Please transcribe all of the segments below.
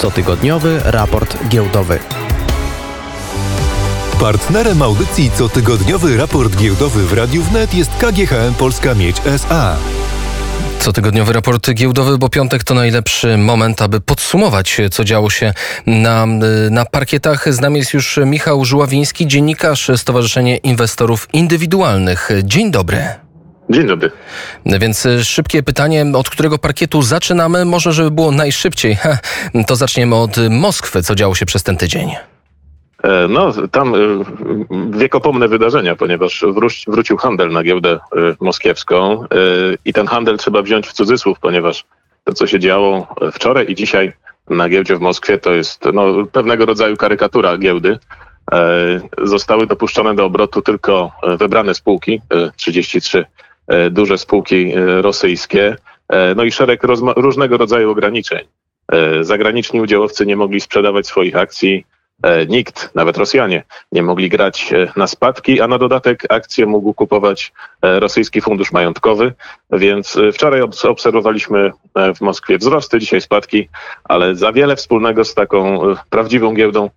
cotygodniowy raport giełdowy. Partnerem audycji cotygodniowy raport giełdowy w Radiu Wnet jest KGHM Polska Miedź SA. Cotygodniowy raport giełdowy, bo piątek to najlepszy moment, aby podsumować, co działo się na, na parkietach. Z nami jest już Michał Żuławiński, dziennikarz Stowarzyszenia Inwestorów Indywidualnych. Dzień dobry. Dzień dobry. Więc szybkie pytanie, od którego parkietu zaczynamy? Może, żeby było najszybciej, to zaczniemy od Moskwy. Co działo się przez ten tydzień? E, no, tam e, wiekopomne wydarzenia, ponieważ wróci, wrócił handel na giełdę e, moskiewską i ten handel trzeba wziąć w cudzysłów, ponieważ to, co się działo wczoraj i dzisiaj na giełdzie w Moskwie, to jest no, pewnego rodzaju karykatura giełdy. Zostały dopuszczone do obrotu tylko wybrane spółki, 33 duże spółki rosyjskie, no i szereg różnego rodzaju ograniczeń. Zagraniczni udziałowcy nie mogli sprzedawać swoich akcji, E, nikt, nawet Rosjanie, nie mogli grać e, na spadki, a na dodatek akcje mógł kupować e, rosyjski fundusz majątkowy, więc wczoraj obserwowaliśmy w Moskwie wzrosty, dzisiaj spadki, ale za wiele wspólnego z taką prawdziwą giełdą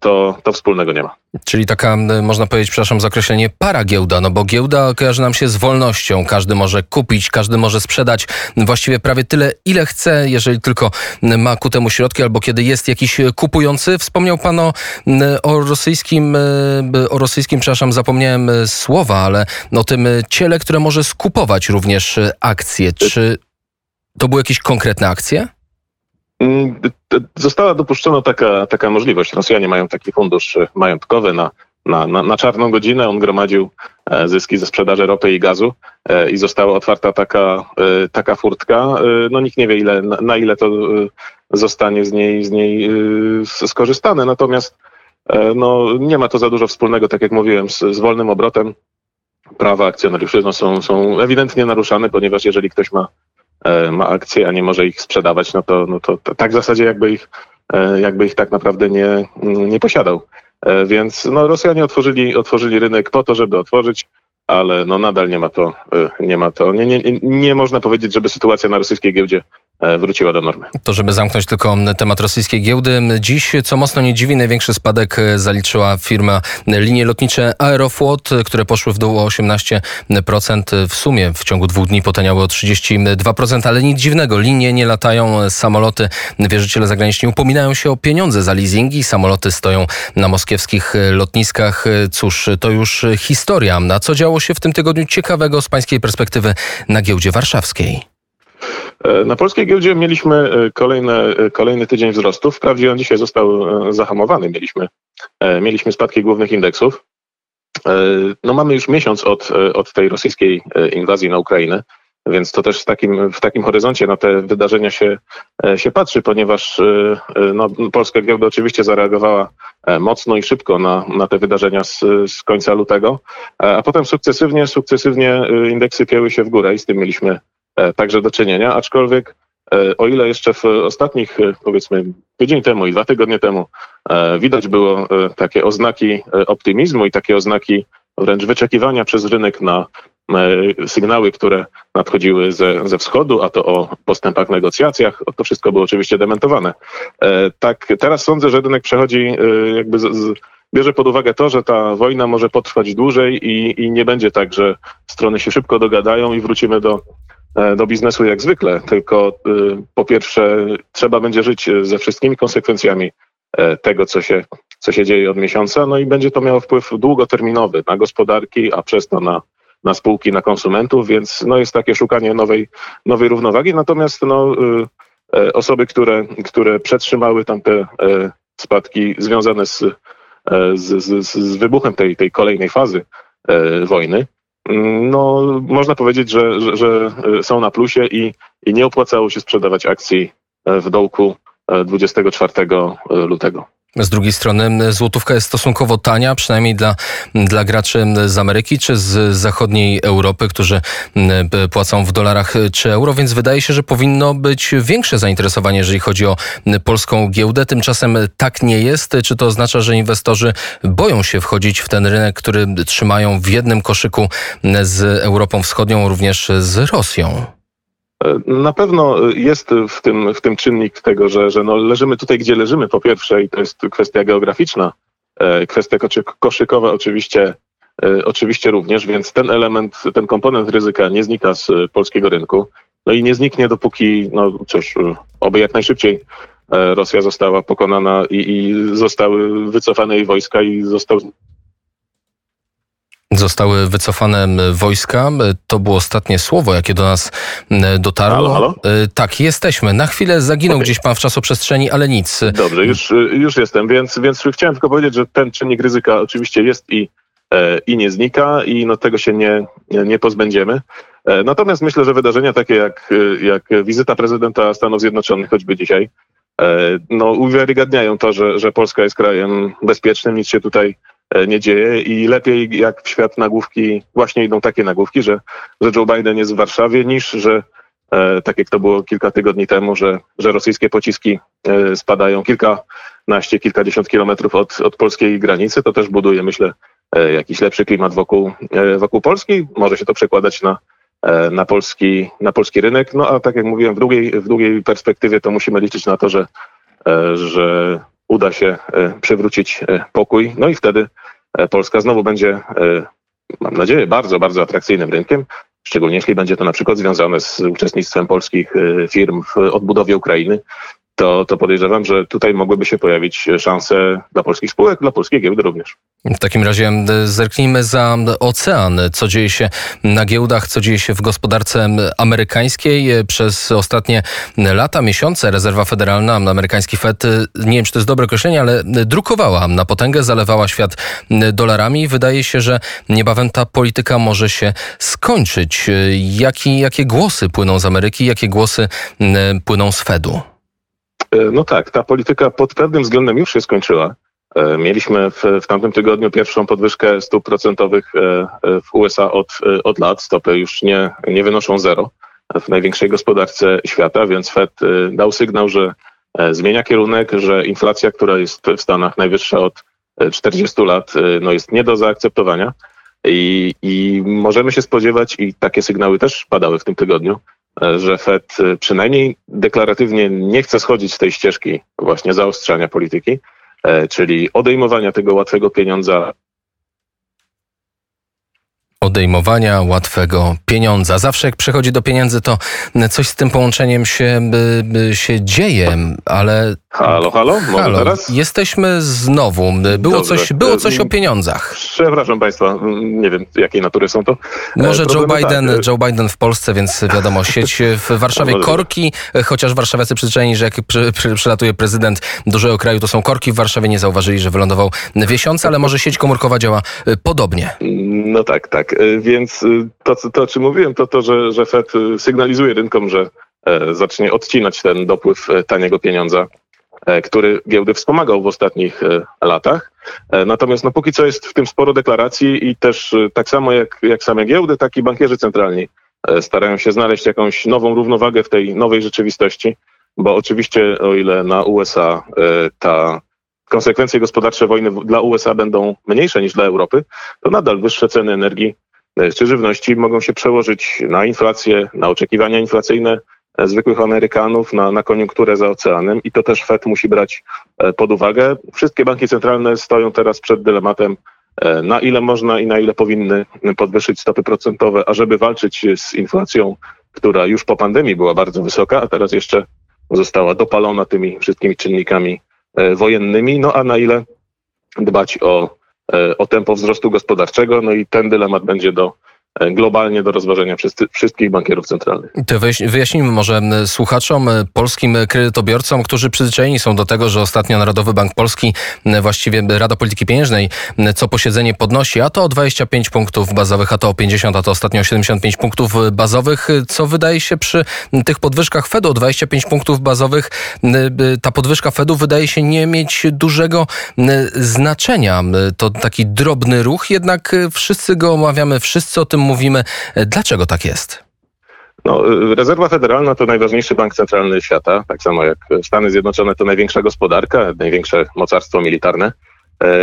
to, to wspólnego nie ma. Czyli taka, można powiedzieć, przepraszam za określenie, para giełda, no bo giełda kojarzy nam się z wolnością. Każdy może kupić, każdy może sprzedać właściwie prawie tyle, ile chce, jeżeli tylko ma ku temu środki, albo kiedy jest jakiś kupujący. Wspomniał Pan o, o rosyjskim, o rosyjskim, przepraszam, zapomniałem słowa, ale o tym ciele, które może skupować również akcje. Czy to były jakieś konkretne akcje? Mm, została dopuszczona taka, taka możliwość. Rosjanie mają taki fundusz e, majątkowy na, na, na, na czarną godzinę. On gromadził e, zyski ze sprzedaży ropy i gazu e, i została otwarta taka, taka furtka. No nikt nie wie, ile, na ile to zostanie z niej, z niej skorzystane. Natomiast no, nie ma to za dużo wspólnego, tak jak mówiłem, z, z wolnym obrotem. Prawa akcjonariuszy no, są, są ewidentnie naruszane, ponieważ jeżeli ktoś ma E, ma akcje, a nie może ich sprzedawać, no to, no to, tak w zasadzie jakby ich, e, jakby ich tak naprawdę nie, nie posiadał. E, więc no, Rosjanie otworzyli, otworzyli rynek po to, żeby otworzyć, ale no, nadal nie ma to, nie ma to, nie, nie, nie można powiedzieć, żeby sytuacja na rosyjskiej giełdzie E, wróciła do normy. To żeby zamknąć tylko temat rosyjskiej giełdy. Dziś, co mocno nie dziwi, największy spadek e, zaliczyła firma linie lotnicze Aeroflot, które poszły w dół o 18%. W sumie w ciągu dwóch dni potaniały o 32%, ale nic dziwnego. Linie nie latają, samoloty, wierzyciele zagraniczni upominają się o pieniądze za leasingi, samoloty stoją na moskiewskich lotniskach. Cóż, to już historia. A co działo się w tym tygodniu ciekawego z pańskiej perspektywy na giełdzie warszawskiej? E, na polskiej giełdzie mieliśmy e, kolejne, e, kolejny tydzień wzrostu. Wprawdzie on dzisiaj został zahamowany. Mieliśmy, mieliśmy spadki głównych indeksów. No mamy już miesiąc od, od tej rosyjskiej inwazji na Ukrainę, więc to też w takim, w takim horyzoncie na te wydarzenia się, się patrzy, ponieważ no, polska giełda oczywiście zareagowała mocno i szybko na, na te wydarzenia z, z końca lutego, a potem sukcesywnie, sukcesywnie indeksy pięły się w górę i z tym mieliśmy także do czynienia, aczkolwiek e, o ile jeszcze w ostatnich, e, powiedzmy, tydzień temu i dwa tygodnie temu widać było takie oznaki optymizmu i takie oznaki wręcz wyczekiwania przez rynek na sygnały, które nadchodziły ze, ze wschodu, a to o postępach negocjacjach, to wszystko było oczywiście dementowane. Tak, teraz sądzę, że rynek przechodzi jakby z, z bierze pod uwagę to, że ta wojna może potrwać dłużej i, i nie będzie tak, że strony się szybko dogadają i wrócimy do E, do biznesu jak zwykle, tylko y, po pierwsze trzeba będzie żyć e, ze wszystkimi konsekwencjami e, tego, co się, co się dzieje od miesiąca, no i będzie to miało wpływ długoterminowy na gospodarki, a przez to na, na spółki, na konsumentów, więc no jest takie szukanie nowej, nowej równowagi. Natomiast no, osoby, które, które przetrzymały tamte spadki związane z, z, z, z wybuchem tej, tej kolejnej fazy wojny, no, można powiedzieć, że, że, że, są na plusie i, i nie opłacało się sprzedawać akcji w dołku 24 lutego. Z drugiej strony złotówka jest stosunkowo tania, przynajmniej dla, dla graczy z Ameryki czy z zachodniej Europy, którzy płacą w dolarach czy euro, więc wydaje się, że powinno być większe zainteresowanie, jeżeli chodzi o polską giełdę. Tymczasem tak nie jest. Czy to oznacza, że inwestorzy boją się wchodzić w ten rynek, który trzymają w jednym koszyku z Europą Wschodnią, również z Rosją? E, Na pewno jest w tym, w tym czynnik tego, że, że no leżymy tutaj, gdzie leżymy po pierwsze i to jest kwestia geograficzna, e, kwestia koszy- koszykowa oczywiście, e, oczywiście również, więc ten element, ten komponent ryzyka nie znika z e, polskiego rynku. No i nie zniknie dopóki, no cóż, e, oby jak najszybciej e, Rosja została pokonana i, i zostały wycofane jej wojska i został Zostały wycofane wojska. To było ostatnie słowo, jakie do nas dotarło. Halo, halo? Y, Tak, jesteśmy. Na chwilę zaginął Okej. gdzieś pan w czasoprzestrzeni, ale nic. Dobrze, już, już jestem, więc, więc chciałem tylko powiedzieć, że ten czynnik ryzyka oczywiście jest i, e, i nie znika i no, tego się nie, nie pozbędziemy. E, Natomiast myślę, że wydarzenia takie jak, e, jak wizyta prezydenta Stanów Zjednoczonych choćby dzisiaj, e, no, uwiarygadniają to, że, że Polska jest krajem bezpiecznym, nic się tutaj nie dzieje i lepiej jak w świat nagłówki właśnie idą takie nagłówki, że, że Joe Biden jest w Warszawie niż, że e, tak jak to było kilka tygodni temu, że, że rosyjskie pociski e, spadają kilkanaście, kilkadziesiąt kilometrów od, od polskiej granicy. To też buduje, myślę, e, jakiś lepszy klimat wokół, e, wokół Polski. Może się to przekładać na, e, na, polski, na polski rynek. No a tak jak mówiłem, w długiej, w długiej perspektywie to musimy liczyć na to, że, e, że uda się e, przywrócić e, pokój. No i wtedy e, Polska znowu będzie, e, mam nadzieję, bardzo, bardzo atrakcyjnym rynkiem. Szczególnie jeśli będzie to na przykład związane z uczestnictwem polskich e, firm w odbudowie Ukrainy, to, to podejrzewam, że tutaj mogłyby się pojawić szanse dla polskich spółek, dla polskiej giełdy również. W takim razie m, zerknijmy za ocean. Co dzieje się na giełdach, co dzieje się w gospodarce amerykańskiej. Przez ostatnie lata, miesiące rezerwa federalna, amerykański Fed, y, nie wiem czy to jest dobre określenie, ale drukowała na potęgę, zalewała świat dolarami. Wydaje się, że niebawem ta polityka może się skończyć. Jaki, jakie głosy płyną z Ameryki, jakie głosy płyną z Fedu? E, No tak, ta polityka pod pewnym względem już się skończyła. E, Mieliśmy w, w tamtym tygodniu pierwszą podwyżkę stóp procentowych e, w USA od, od lat. Stopy już nie, nie wynoszą zero w największej gospodarce świata, więc Fed dał sygnał, że zmienia kierunek, że inflacja, która jest w Stanach najwyższa od e, 40 lat, no jest nie do zaakceptowania. I, I możemy się spodziewać, i takie sygnały też padały w tym tygodniu, że Fed e, przynajmniej deklaratywnie nie chce schodzić z tej ścieżki właśnie zaostrzania polityki, e, czyli odejmowania tego łatwego pieniądza odejmowania łatwego pieniądza. Zawsze jak przechodzi do pieniędzy, to coś z tym połączeniem się, się dzieje, ale Halo, halo, halo, teraz? jesteśmy znowu. Było Dobrze. coś, było coś o pieniądzach. Przepraszam Państwa, nie wiem jakiej natury są to. E, Może Joe problemy Biden, tak, e, Joe Biden w Polsce, więc wiadomo, sieć w Warszawie korki, chociaż warszawiacy przyzwyczajeni, że jak przy, przy, przylatuje prezydent dużego kraju, to są korki w Warszawie, nie zauważyli, że wylądował wiesiące, ale może sieć komórkowa działa e, podobnie. No tak, tak. E, Więc e, to, to o czym mówiłem, to to, że, że Fed e, sygnalizuje rynkom, że zacznie odcinać ten dopływ taniego pieniądza, który giełdy wspomagał w ostatnich latach. Natomiast no, póki co jest w tym sporo deklaracji i też tak samo jak, jak same giełdy, tak i bankierzy centralni starają się znaleźć jakąś nową równowagę w tej nowej rzeczywistości, bo oczywiście o ile na USA ta konsekwencje gospodarcze wojny dla USA będą mniejsze niż dla Europy, to nadal wyższe ceny energii e, czy żywności mogą się przełożyć na inflację, na oczekiwania inflacyjne e, zwykłych Amerykanów, na, na koniunkturę za oceanem i to też Fed musi brać e, pod uwagę. Wszystkie banki centralne stoją teraz przed dylematem, na ile można i na ile powinny podwyższyć stopy procentowe, ażeby walczyć z inflacją, która już po pandemii była bardzo wysoka, a teraz jeszcze została dopalona tymi wszystkimi czynnikami wojennymi, no a na ile dbać o, e, o tempo wzrostu gospodarczego, no i ten dylemat będzie do e, globalnie do rozważenia wszystkich bankierów centralnych. To wyjaś- wyjaśnijmy może słuchaczom, polskim kredytobiorcom, którzy przyzwyczajeni są do tego, że ostatnio Narodowy Bank Polski, właściwie Rada Polityki Pieniężnej, co posiedzenie podnosi, a to o 25 punktów bazowych, a to o 50, a to ostatnio o 75 punktów bazowych, co wydaje się przy tych podwyżkach Fedu o 25 punktów bazowych, ta podwyżka Fedu wydaje się nie mieć dużego znaczenia. To taki drobny ruch, jednak wszyscy go omawiamy, wszyscy o tym mówimy. Dlaczego tak jest? No, y, Rezerwa Federalna to najważniejszy bank centralny świata, tak samo jak Stany Zjednoczone to największa gospodarka, największe mocarstwo militarne.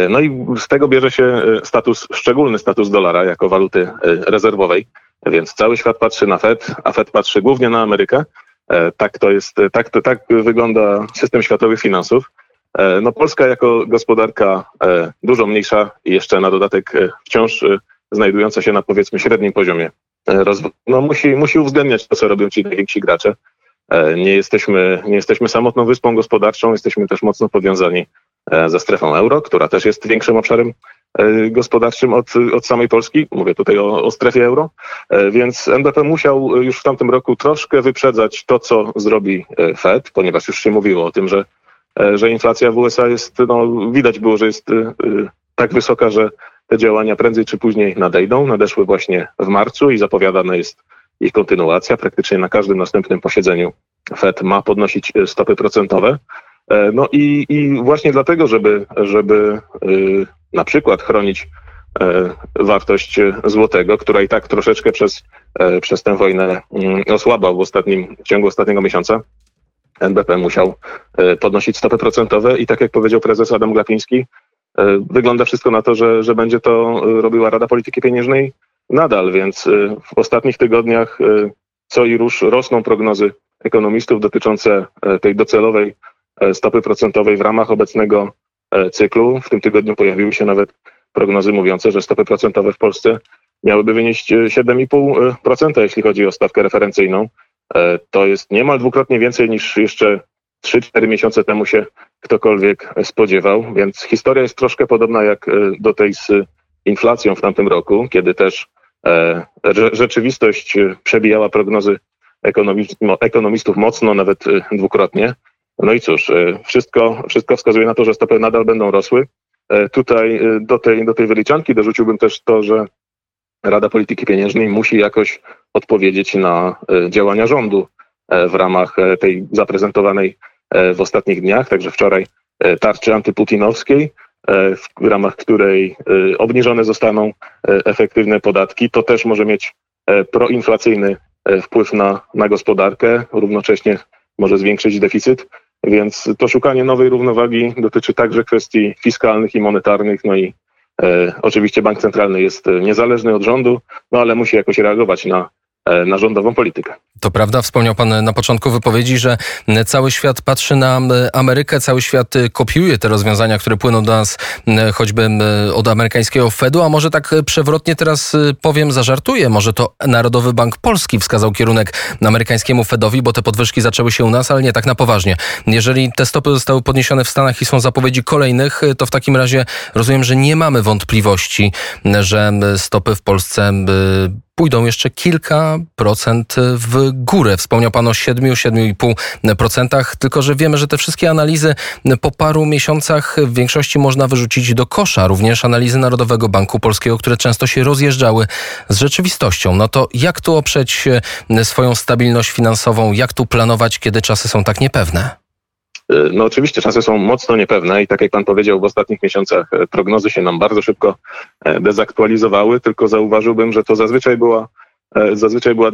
No i z tego bierze się status, szczególny status dolara jako waluty rezerwowej, więc cały świat patrzy na Fed, a Fed patrzy głównie na Amerykę. Tak to jest, tak, to, tak wygląda system światowych finansów. No Polska jako gospodarka dużo mniejsza i jeszcze na dodatek wciąż znajdująca się na powiedzmy średnim poziomie no, musi, musi uwzględniać to, co robią ci najwięksi gracze. E, nie jesteśmy, nie jesteśmy samotną wyspą gospodarczą, jesteśmy też mocno powiązani e, ze strefą euro, która też jest większym obszarem e, gospodarczym od, od samej Polski. Mówię tutaj o, o strefie euro. Więc NBP musiał już w tamtym roku troszkę wyprzedzać to, co zrobi Fed, ponieważ już się mówiło o tym, że, że inflacja w USA jest, no, widać było, że jest tak wysoka, że te działania prędzej czy później nadejdą. Nadeszły właśnie w marcu i zapowiadana jest ich kontynuacja. Praktycznie na każdym następnym posiedzeniu Fed ma podnosić e, stopy procentowe. E, no i, i właśnie dlatego, żeby, żeby y, na przykład chronić wartość złotego, która i tak troszeczkę przez, przez tę wojnę mm, osłabał w, ostatnim, w ciągu ostatniego miesiąca, NBP musiał podnosić stopy procentowe i tak jak powiedział prezes Adam Glapiński, E, wygląda wszystko na to, że, że będzie to e, robiła Rada Polityki Pieniężnej nadal, więc e, w ostatnich tygodniach co i rusz rosną prognozy ekonomistów dotyczące tej docelowej stopy procentowej w ramach obecnego cyklu. W tym tygodniu pojawiły się nawet prognozy mówiące, że stopy procentowe w Polsce miałyby wynieść 7,5%, jeśli chodzi o stawkę referencyjną. To jest niemal dwukrotnie więcej niż jeszcze 3-4 miesiące temu się ktokolwiek spodziewał, więc historia jest troszkę podobna jak e, do tej z inflacją w tamtym roku, kiedy też e, rzeczywistość przebijała prognozy ekonomistów mocno, nawet e, dwukrotnie. No i cóż, wszystko, wszystko wskazuje na to, że stopy nadal będą rosły. Tutaj do tej, do tej wyliczanki dorzuciłbym też to, że Rada Polityki Pieniężnej musi jakoś odpowiedzieć na działania rządu w ramach tej zaprezentowanej E, w ostatnich dniach, także wczoraj e, tarczy antyputinowskiej, e, w ramach której obniżone zostaną efektywne podatki. To też może mieć proinflacyjny wpływ na, na gospodarkę, równocześnie może zwiększyć deficyt. Więc to szukanie nowej równowagi dotyczy także kwestii fiskalnych i monetarnych, no i e, oczywiście bank centralny jest niezależny od rządu, no ale musi jakoś reagować na E, na rządową politykę. To prawda, wspomniał Pan na początku wypowiedzi, że cały świat patrzy na Amerykę, cały świat y, kopiuje te rozwiązania, które płyną do nas choćby od amerykańskiego Fedu, a może tak przewrotnie teraz powiem, zażartuję, może to Narodowy Bank Polski wskazał kierunek amerykańskiemu Fedowi, bo te podwyżki zaczęły się u nas, ale nie tak na poważnie. Jeżeli te stopy zostały podniesione w Stanach i są zapowiedzi kolejnych, to w takim razie rozumiem, że nie mamy wątpliwości, że stopy w Polsce pójdą jeszcze kilka procent w górę. Wspomniał Pan o 7-7,5%, tylko że wiemy, że te wszystkie analizy po paru miesiącach w większości można wyrzucić do kosza. Również analizy Narodowego Banku Polskiego, które często się rozjeżdżały z rzeczywistością. No to jak tu oprzeć swoją stabilność finansową? Jak tu planować, kiedy czasy są tak niepewne? No oczywiście czasy są mocno niepewne i tak jak pan powiedział, w ostatnich miesiącach e, prognozy się nam bardzo szybko e, dezaktualizowały, tylko zauważyłbym, że to zazwyczaj była e, zazwyczaj była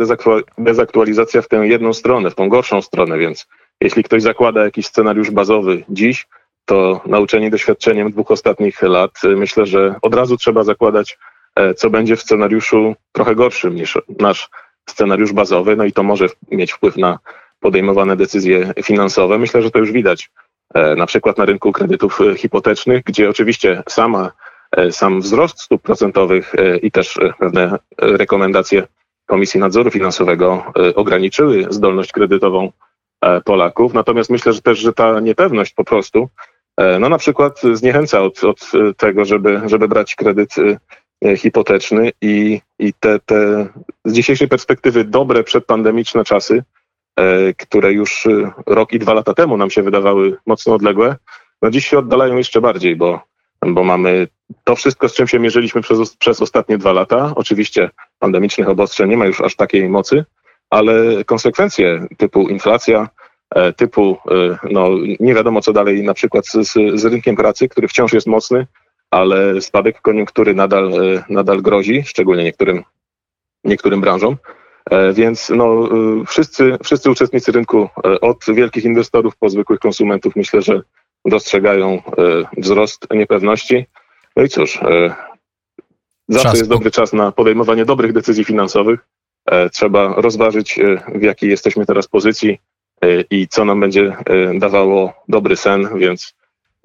dezaktualizacja w tę jedną stronę, w tą gorszą stronę, więc jeśli ktoś zakłada jakiś scenariusz bazowy dziś, to nauczeni doświadczeniem dwóch ostatnich lat, myślę, że od razu trzeba zakładać, co będzie w scenariuszu trochę gorszym niż nasz scenariusz bazowy, no i to może mieć wpływ na podejmowane decyzje finansowe. Myślę, że to już widać e, na przykład na rynku kredytów e, hipotecznych, gdzie oczywiście sama, e, sam wzrost stóp procentowych i też pewne rekomendacje Komisji Nadzoru Finansowego ograniczyły zdolność kredytową Polaków. Natomiast myślę, że też, że ta niepewność po prostu, no na przykład zniechęca od, od tego, żeby, żeby brać kredyt hipoteczny i, i te, te z dzisiejszej perspektywy dobre przedpandemiczne czasy które już e, rok i dwa lata temu nam się wydawały mocno odległe, no dziś się oddalają jeszcze bardziej, bo, bo mamy to wszystko, z czym się mierzyliśmy przez, przez ostatnie dwa lata. Oczywiście pandemicznych obostrzeń nie ma już aż takiej mocy, ale konsekwencje typu inflacja, e, typu no, nie wiadomo co dalej na przykład z, z rynkiem pracy, który wciąż jest mocny, ale spadek koniunktury nadal, nadal grozi, szczególnie niektórym, niektórym branżom. E, więc no, e, wszyscy, wszyscy uczestnicy rynku, e, od wielkich inwestorów po zwykłych konsumentów, myślę, że dostrzegają wzrost niepewności. No i cóż, zawsze Czas jest dobry czas na podejmowanie dobrych decyzji finansowych. Trzeba rozważyć, w jakiej jesteśmy teraz pozycji i co nam będzie dawało dobry sen, więc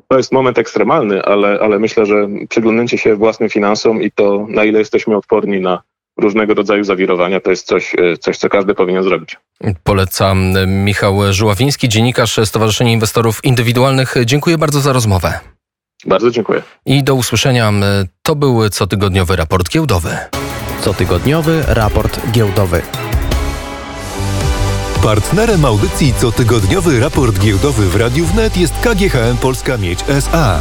to jest moment ekstremalny, ale, ale myślę, że przyglądnięcie się własnym finansom i to, na ile jesteśmy odporni na różnego rodzaju zawirowania, to jest coś, e, coś co każdy powinien zrobić. Polecam Michał Żuławiński, dziennikarz Stowarzyszenia Inwestorów Indywidualnych. Dziękuję bardzo za rozmowę. Bardzo dziękuję. I do usłyszenia. To był cotygodniowy raport giełdowy. Cotygodniowy raport giełdowy. Partnerem audycji cotygodniowy raport giełdowy w Radiu Wnet jest KGHM Polska Miedź SA.